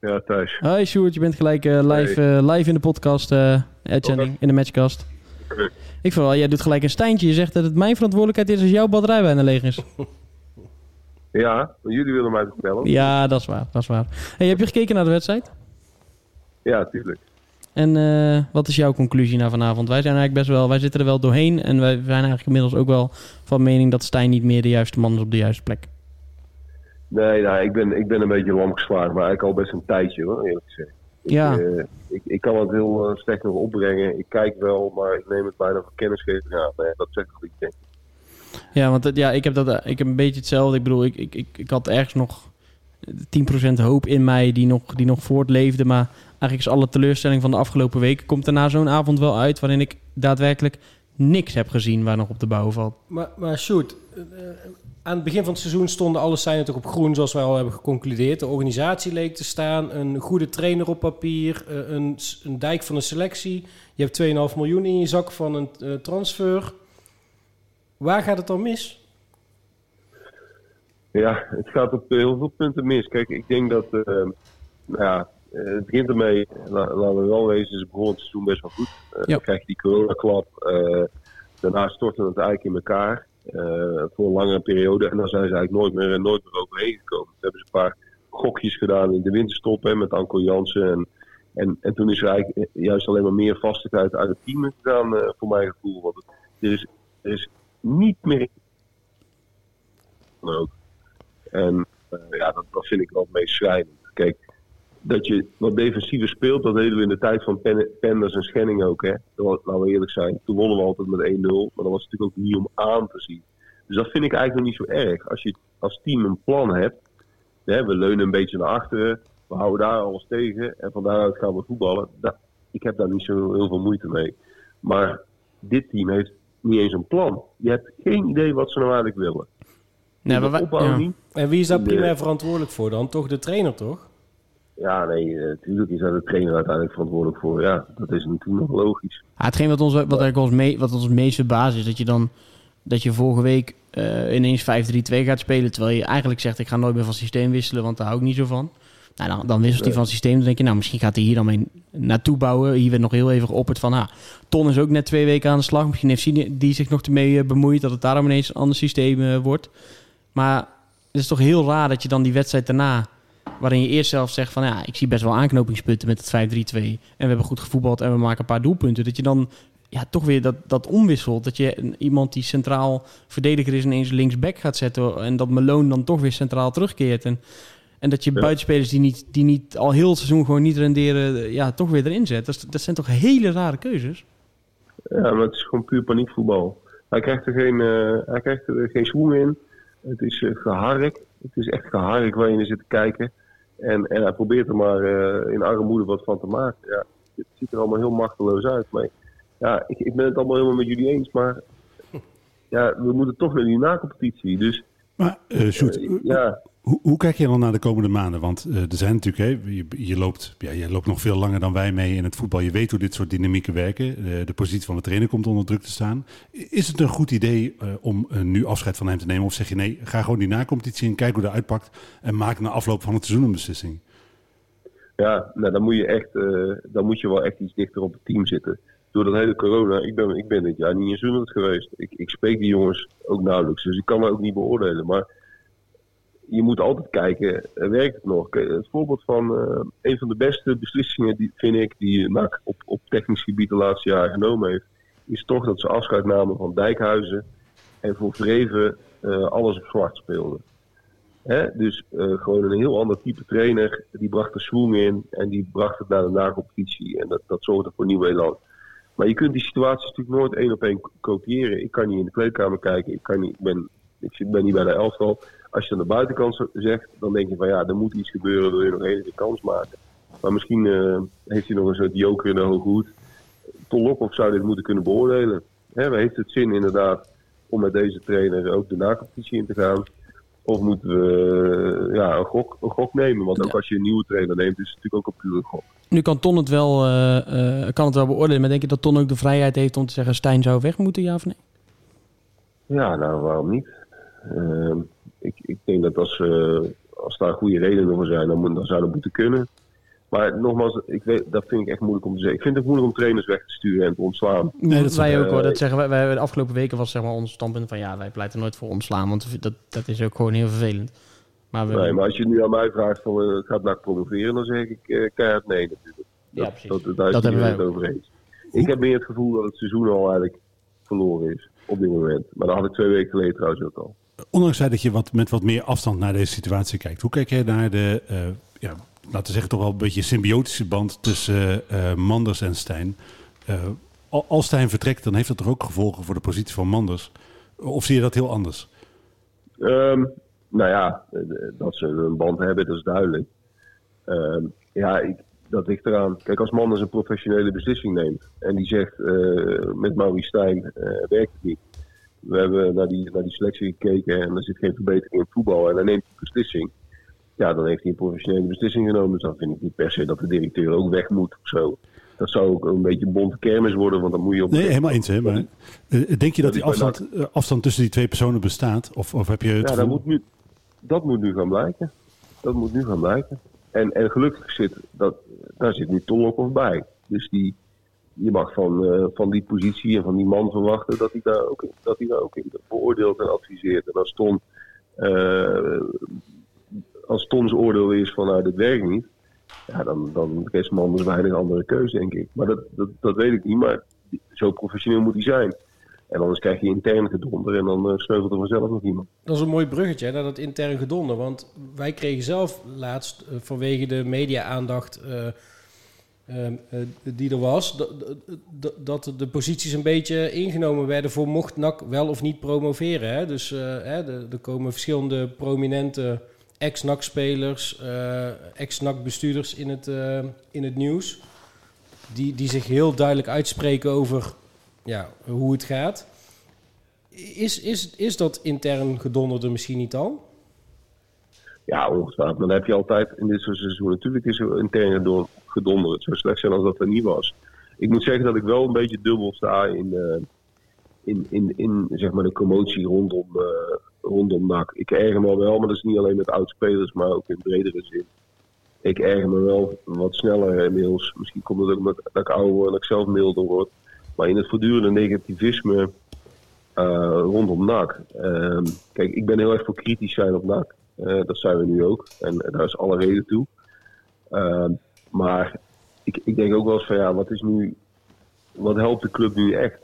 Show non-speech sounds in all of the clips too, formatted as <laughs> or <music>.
Ja, thuis. Hoi Sjoerd, je bent gelijk eh, live, eh, live in de podcast, uitzending, in de matchcast. Ik vind wel, jij doet gelijk een Stijntje. Je zegt dat het mijn verantwoordelijkheid is als jouw batterij bijna leeg is. <laughs> Ja, jullie willen mij toch bellen? Ja, dat is waar, dat is waar. Hey, heb je gekeken naar de wedstrijd? Ja, tuurlijk. En wat is jouw conclusie na vanavond? Wij zijn eigenlijk best wel, wij zitten er wel doorheen en wij zijn eigenlijk inmiddels ook wel van mening dat Stijn niet meer de juiste man is op de juiste plek. Nee, nou, ik, ben, ik ben een beetje lam geslagen, maar eigenlijk al best een tijdje hoor, eerlijk gezegd. Ik, Ja. eh, ik, ik kan het heel uh, slecht nog opbrengen. Ik kijk wel, maar ik neem het bijna voor kennisgeving aan. Nee, dat zegt toch iets. Ja, want ja, ik heb dat, eh, ik heb een beetje hetzelfde. Ik bedoel, ik, ik, ik, ik had ergens nog 10% hoop in mij die nog, die nog voortleefde, maar eigenlijk is alle teleurstelling van de afgelopen weken komt er na zo'n avond wel uit waarin ik daadwerkelijk niks heb gezien waar nog op de bouw valt. Maar, maar shoot, eh, aan het begin van het seizoen stonden alle seinen toch op groen, zoals wij al hebben geconcludeerd. De organisatie leek te staan, een goede trainer op papier, eh, een, een dijk van een selectie. Je hebt 2,5 miljoen in je zak van een eh, transfer. Waar gaat het dan mis? Ja, het gaat op heel veel punten mis. Kijk, ik denk dat, eh, nou ja, eh, het begint ermee, la- laten we wel wezen, ze begonnen het seizoen best wel goed. Eh, Dan krijg je die coronaklap, eh daarna stortte het eigenlijk in elkaar voor een langere periode. En dan zijn ze eigenlijk nooit meer, nooit meer overheen gekomen. Toen hebben ze een paar gokjes gedaan in de winterstop hè, met Anko Jansen. En, en, en toen is er eigenlijk juist alleen maar meer vastigheid uit het team gegaan, eh, voor mijn gevoel. Want er is, er is niet meer ook. En ja, dat, dat vind ik wel het meest schrijnend. Kijk, dat je wat defensiever speelt, dat deden we in de tijd van Pen- Penders en Schenning ook. Hè. Laten we eerlijk zijn. Toen wonnen we altijd met 1-0, maar dat was natuurlijk ook niet om aan te zien. Dus dat vind ik eigenlijk nog niet zo erg. Als je als team een plan hebt, hè, we leunen een beetje naar achteren, we houden daar alles tegen en van daaruit gaan we voetballen. Dat, ik heb daar niet zo heel veel moeite mee. Maar dit team heeft niet eens een plan. Je hebt geen idee wat ze nou eigenlijk willen. Nee, de maar wij- ja. En wie is daar primair verantwoordelijk voor dan? Toch de trainer, toch? Ja, nee, natuurlijk is daar de trainer uiteindelijk verantwoordelijk voor. Ja, dat is natuurlijk nog logisch. Ja, hetgeen wat ons, wat eigenlijk ons, mee, wat ons meest verbaast is dat je dan dat je vorige week eh, ineens 5-3-2 gaat spelen. Terwijl je eigenlijk zegt, ik ga nooit meer van systeem wisselen, want daar hou ik niet zo van. Nou, dan, dan wisselt hij van systeem. Dan denk je, nou, misschien gaat hij hier dan mee naartoe bouwen. Hier werd nog heel even geopperd van, ah, Ton is ook net twee weken aan de slag. Misschien heeft die, die zich nog ermee eh, bemoeid dat het daarom ineens een ander systeem eh, wordt. Maar het is toch heel raar dat je dan die wedstrijd daarna, waarin je eerst zelf zegt van, ja, ik zie best wel aanknopingspunten met het 5-3-2. En we hebben goed gevoetbald en we maken een paar doelpunten. Dat je dan ja, toch weer dat, dat omwisselt. Dat je iemand die centraal verdediger is ineens linksback gaat zetten. En dat Malone dan toch weer centraal terugkeert. En, en dat je Ja. buitenspelers die, niet, die niet al heel het seizoen gewoon niet renderen, ja, toch weer erin zet. Dat, dat zijn toch hele rare keuzes? Ja, maar het is gewoon puur paniekvoetbal. Hij krijgt er geen, eh, hij krijgt er geen schoen in. Het is gehark. Het is echt gehark waar je naar zit te kijken. En, en hij probeert er maar eh, in armoede wat van te maken. Ja, het ziet er allemaal heel machteloos uit. Maar ja, ik, ik ben het allemaal helemaal met jullie eens. Maar <laughs> ja, we moeten toch naar die nacompetitie. Dus Maar eh Sjoerd, eh, ja, hoe, hoe kijk je dan naar de komende maanden? Want eh, er zijn natuurlijk, hè, je, loopt, ja, je loopt nog veel langer dan wij mee in het voetbal. Je weet hoe dit soort dynamieken werken. Eh, de positie van de trainer komt onder druk te staan. Is het een goed idee eh, om nu afscheid van hem te nemen? Of zeg je nee, ga gewoon die nacompetitie in, kijk hoe dat uitpakt. En maak na afloop van het seizoen een beslissing. Ja, nou, dan moet je echt, dan moet je wel echt iets dichter op het team zitten. Door dat hele corona, ik ben, ik ben dit jaar niet in geweest. Ik, ik spreek die jongens ook nauwelijks, dus ik kan dat ook niet beoordelen. Maar je moet altijd kijken, eh, werkt het nog? Het voorbeeld van eh, een van de beste beslissingen, die, vind ik, die NAC op, op technisch gebied de laatste jaren genomen heeft, is toch dat ze afscheid namen van Dijkhuizen en voor Vreven eh, alles op zwart speelden. Hè? Dus gewoon een heel ander type trainer. Die bracht de swing in en die bracht het naar de nacompetitie. En dat, dat zorgde voor nieuw elan. Maar je kunt die situaties natuurlijk nooit één op één kopiëren. Ik kan niet in de kleedkamer kijken. Ik, kan niet, ik, ben, ik ben niet bij de elftal. Als je aan de buitenkant zegt, dan denk je van ja, er moet iets gebeuren. Wil je nog enige kans maken. Maar misschien eh, heeft hij nog een soort joker in de hoge hoed. Ton Lokhoff zou dit moeten kunnen beoordelen. Hè, heeft het zin inderdaad om met deze trainer ook de nacompetitie in te gaan? Of moeten we eh, ja, een, gok, een gok nemen? Want ook als je een nieuwe trainer neemt, is het natuurlijk ook een pure gok. Nu kan Ton het wel, eh, kan het wel beoordelen, maar denk je dat Ton ook de vrijheid heeft om te zeggen Stijn zou weg moeten, ja of nee? Ja, nou waarom niet? Ehm, ik, ik denk dat als, eh, als daar goede redenen voor zijn, dan, moet- dan zou dat moeten kunnen. Maar nogmaals, ik weet, dat vind ik echt moeilijk om te zeggen. Ik vind het moeilijk om trainers weg te sturen en te ontslaan. Nee, dat wij ook hoor. Dat zeggen wij, wij. De afgelopen weken was zeg maar ons standpunt van ja, wij pleiten nooit voor ontslaan. Want dat, dat is ook gewoon heel vervelend. Maar we, Nee, maar als je nu aan mij vraagt van eh, gaat NAC promoveren, dan zeg ik eh keihard nee natuurlijk. Ja, Dat, precies. dat, daar is Dat hebben wij het over eens. Ik heb meer het gevoel dat het seizoen al eigenlijk verloren is op dit moment. Maar dat had ik twee weken geleden trouwens ook al. Ondanks dat je wat, met wat meer afstand naar deze situatie kijkt, hoe kijk jij naar de, eh, ja, laten we zeggen, toch wel een beetje symbiotische band tussen eh, Manders en Stijn? Eh, al- als Stijn vertrekt, dan heeft dat toch ook gevolgen voor de positie van Manders? Of zie je dat heel anders? Ehm, nou ja, dat ze een band hebben, dat is duidelijk. Ehm, ja, ik, dat ligt eraan. Kijk, als man eens een professionele beslissing neemt en die zegt met Maurice Stijn werkt het niet. We hebben naar die, naar die selectie gekeken en er zit geen verbetering in voetbal en dan neemt hij een beslissing. Ja, dan heeft hij een professionele beslissing genomen. Dus dan vind ik niet per se dat de directeur ook weg moet of zo. Dat zou ook een beetje een bonte kermis worden, want dan moet je op Nee, helemaal eens. Hè? Maar, eh, denk je dat die afstand, eh, afstand tussen die twee personen bestaat? Of, of heb je het Ja, dat moet, nu, dat moet nu gaan blijken. Dat moet nu gaan blijken. En, en gelukkig zit, dat, daar zit nu Tolokov bij. Dus die, je mag van, eh, van die positie en van die man verwachten dat hij daar ook, dat hij daar ook in beoordeelt en adviseert. En als Ton, eh, als Tons oordeel is van nou, dit werkt niet, ja, dan, dan is man dus weinig andere keuze, denk ik. Maar dat, dat, weet ik niet, maar zo professioneel moet hij zijn. En anders krijg je intern gedonder en dan eh, sneuvelt er vanzelf nog iemand. Dat is een mooi bruggetje naar dat intern gedonder. Want wij kregen zelf laatst vanwege de media-aandacht ehm, eh, die er was... dat- de posities een beetje ingenomen werden voor mocht NAC wel of niet promoveren. Hè? Dus eh, er komen verschillende prominente ex-NAC-spelers, eh, ex-NAC-bestuurders in, het, eh, in het nieuws... Die, die zich heel duidelijk uitspreken over ja, hoe het gaat... Is, is, is dat intern gedonderde misschien niet al? Ja, ongetwijfeld. Maar dan heb je altijd in dit soort seizoen. Natuurlijk is er intern gedon- gedonder. Het zou slecht zijn als dat er niet was. Ik moet zeggen dat ik wel een beetje dubbel sta in, eh, in, in, in zeg maar de commotie rondom, eh, rondom NAC. Ik erger me wel, maar dat is niet alleen met oudspelers, maar ook in bredere zin. Ik erger me wel wat sneller inmiddels. Misschien komt het ook omdat dat ik ouder word en ik zelf milder word. Maar in het voortdurende negativisme eh, rondom NAC. Ehm, kijk, ik ben heel erg voor kritisch zijn op NAC. Eh, dat zijn we nu ook. En daar is alle reden toe. Ehm, maar ik, ik denk ook wel eens van ja, wat is nu. Wat helpt de club nu echt?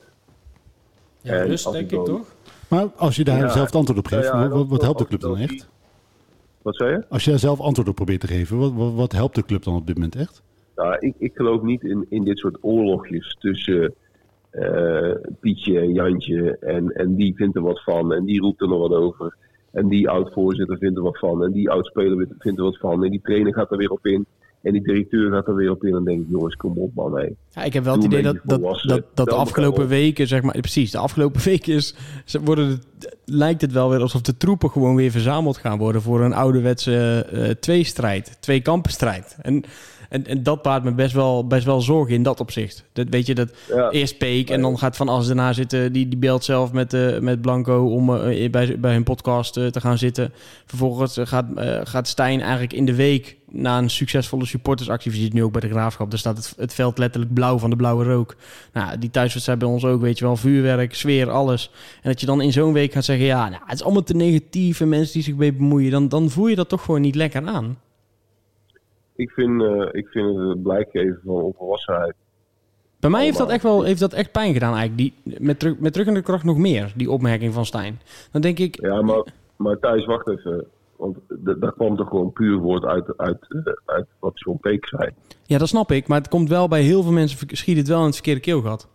Ja, En rust denk ik dan- toch? Maar als je daar Ja. zelf het antwoord op geeft, ja, wat, wat, helpt de club dan echt? die- Wat zei je? Als je daar zelf antwoord op probeert te geven, wat, wat, wat helpt de club dan op dit moment echt? Nou, ik, ik geloof niet in, in dit soort oorlogjes tussen eh, Pietje en Jantje. En, en die vindt er wat van en die roept er nog wat over. En die oud-voorzitter vindt er wat van. En die oud-speler vindt er wat van. En die trainer gaat er weer op in. En die directeur gaat er weer op in. En dan denk ik, jongens, kom op man. Hey. Ja, ik heb wel het idee dat, dat, dat, dat de afgelopen weken, zeg maar, precies, de afgelopen <laughs> weken is, ze worden het, lijkt het wel weer alsof de troepen gewoon weer verzameld gaan worden voor een ouderwetse eh tweestrijd, twee kampenstrijd. En, en, en dat baart me best wel, best wel zorgen in dat opzicht. Dat, weet je, dat Ja. eerst Peek en dan gaat Van As daarna zitten, die, die belt zelf met, eh, met Blanco om eh, bij, bij hun podcast eh, te gaan zitten. Vervolgens eh, gaat, eh, gaat Stijn eigenlijk in de week na een succesvolle supportersactie, je ziet nu ook bij de Graafschap, daar staat het, het veld letterlijk blauw van de blauwe rook. Nou, die thuiswedstrijd bij ons ook, weet je wel, vuurwerk, sfeer, alles. En dat je dan in zo'n week gaat zeggen, ja, nou, het is allemaal te negatief en mensen die zich mee bemoeien, dan, dan voel je dat toch gewoon niet lekker aan. Ik vind, eh, ik vind het blijk geven van onvolwassenheid. Bij mij heeft dat echt wel heeft dat echt pijn gedaan eigenlijk. Die, met, terug, met terug in de kracht nog meer, die opmerking van Stijn. Dan denk ik, Ja, maar, maar Thijs, wacht even. Want daar kwam toch gewoon puur woord uit, uit, eh, uit wat John Peek zei. ja, dat snap ik. Maar het komt wel bij heel veel mensen, schiet het wel in het verkeerde keelgat.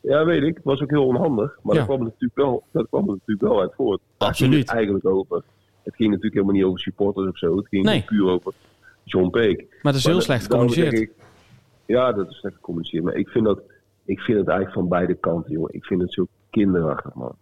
Ja, weet ik. Het was ook heel onhandig. Maar Ja. daar kwam het natuurlijk wel, daar kwam natuurlijk wel uit voort. Absoluut. het eigenlijk over. Het ging natuurlijk helemaal niet over supporters of zo. Het ging Nee. puur over John Peek. Maar het is heel Maar slecht gecommuniceerd. ja, dat is slecht gecommuniceerd. Maar ik vind, dat, ik vind het eigenlijk van beide kanten, jongen. Ik vind het zo kinderachtig, man.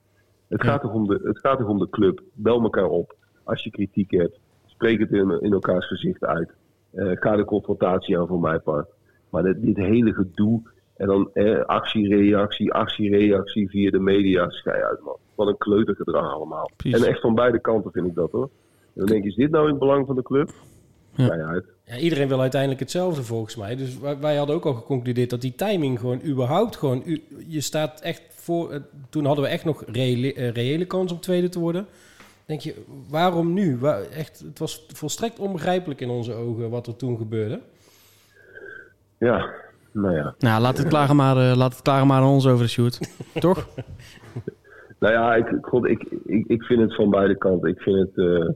Het, Ja. gaat toch om de, het gaat toch om de club. Bel elkaar op. Als je kritiek hebt, spreek het in, in elkaars gezicht uit. Eh, ga de confrontatie aan voor mijn part. Maar dit, dit hele gedoe. En dan eh, actie, reactie, actie, reactie via de media. Schij uit, man. Wat een kleutergedrag allemaal. Precies. En echt van beide kanten vind ik dat, hoor. En dan denk je, is dit nou in het belang van de club? Ja. Uit. Ja, iedereen wil uiteindelijk hetzelfde volgens mij. Dus wij, wij hadden ook al geconcludeerd dat die timing gewoon überhaupt gewoon... u- je staat echt voor... eh, Toen hadden we echt nog reële, eh, reële kans om tweede te worden. Denk je, waarom nu? Waar, echt, het was volstrekt onbegrijpelijk in onze ogen wat er toen gebeurde. Ja, nou ja. Nou, laat het klagen maar, eh, laat het klagen maar aan ons over de shoot. <laughs> Toch? Nou ja, ik, God, ik, ik, ik vind het van beide kanten. Ik vind het, eh,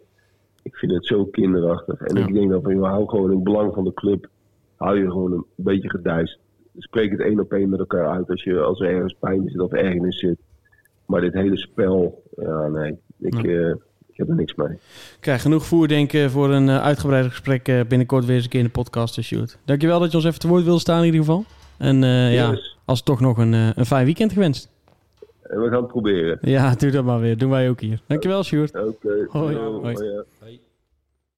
ik vind het zo kinderachtig. En Ja. ik denk dat van, joh, hou gewoon in het belang van de club. Hou je gewoon een beetje gedijst. Spreek het één op één met elkaar uit als, je, als er ergens pijn zit of ergernis zit. Maar dit hele spel, ja nee, ik, eh, ik heb er niks mee. Ik krijg genoeg voer, denk ik, voor een uh, uitgebreid gesprek uh, binnenkort weer eens een keer in de podcast. Dankjewel dat je ons even te woord wilde staan in ieder geval. En uh, ja, als toch nog een, een fijn weekend gewenst. En we gaan het proberen. Ja, doe dat maar weer. Doen wij ook hier. Dankjewel, Sjoerd. Oké. Hoi. Hoi.